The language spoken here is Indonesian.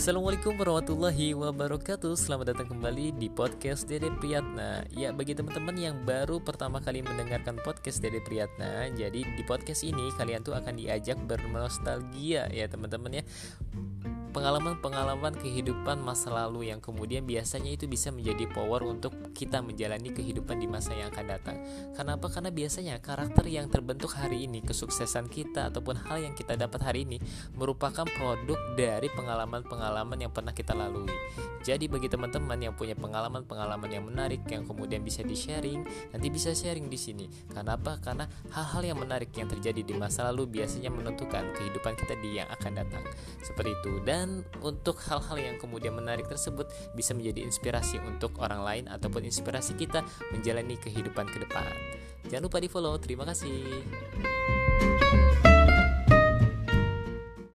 Assalamualaikum warahmatullahi wabarakatuh. Selamat datang kembali di podcast Dede Priyatna. Ya bagi teman-teman yang baru pertama kali mendengarkan podcast Dede Priyatna Jadi di podcast ini kalian tuh akan diajak bernostalgia ya teman-teman ya pengalaman-pengalaman kehidupan masa lalu yang kemudian biasanya itu bisa menjadi power untuk kita menjalani kehidupan di masa yang akan datang. Kenapa? Karena biasanya karakter yang terbentuk hari ini, kesuksesan kita ataupun hal yang kita dapat hari ini merupakan produk dari pengalaman-pengalaman yang pernah kita lalui. Jadi bagi teman-teman yang punya pengalaman-pengalaman yang menarik yang kemudian bisa di-sharing, nanti bisa sharing di sini. Kenapa? Karena hal-hal yang menarik yang terjadi di masa lalu biasanya menentukan kehidupan kita di yang akan datang. Seperti itu. Dan dan untuk hal-hal yang kemudian menarik tersebut bisa menjadi inspirasi untuk orang lain ataupun inspirasi kita menjalani kehidupan ke depan. Jangan lupa di follow. Terima kasih.